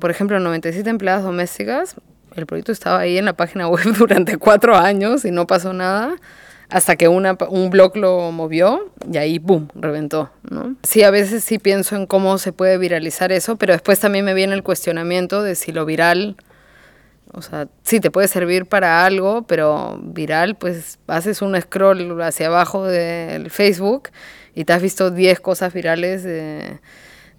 Por ejemplo, 97 empleadas domésticas, el proyecto estaba ahí en la página web durante cuatro años y no pasó nada hasta que una, un blog lo movió y ahí, ¡boom!, reventó, ¿no? Sí, a veces sí pienso en cómo se puede viralizar eso, pero después también me viene el cuestionamiento de si lo viral, o sea, sí te puede servir para algo, pero viral, pues haces un scroll hacia abajo del Facebook y te has visto 10 cosas virales de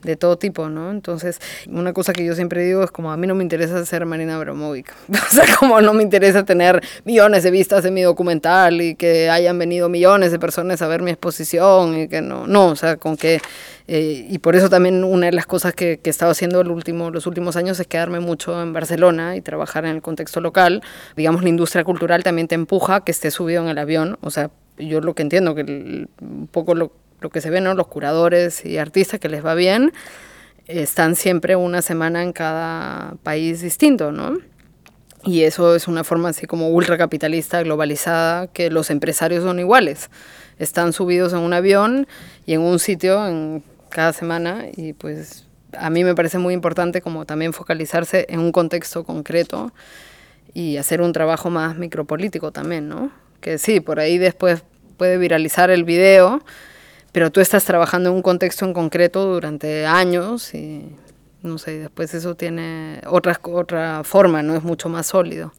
de todo tipo, ¿no? Entonces, una cosa que yo siempre digo es como a mí no me interesa ser Marina Abramovic, o sea, como no me interesa tener millones de vistas en mi documental y que hayan venido millones de personas a ver mi exposición y que no, no, o sea, con que, eh, y por eso también una de las cosas que, que he estado haciendo el último, los últimos años es quedarme mucho en Barcelona y trabajar en el contexto local. Digamos, la industria cultural también te empuja que estés subido en el avión, o sea, yo lo que entiendo, que un poco lo lo que se ve, ¿no? Los curadores y artistas que les va bien están siempre una semana en cada país distinto, ¿no? Y eso es una forma así como ultracapitalista, globalizada, que los empresarios son iguales. Están subidos en un avión y en un sitio en cada semana y pues a mí me parece muy importante como también focalizarse en un contexto concreto y hacer un trabajo más micropolítico también, ¿no? Que sí, por ahí después puede viralizar el video, pero tú estás trabajando en un contexto en concreto durante años y no sé, después eso tiene otra, otra forma, no es mucho más sólido.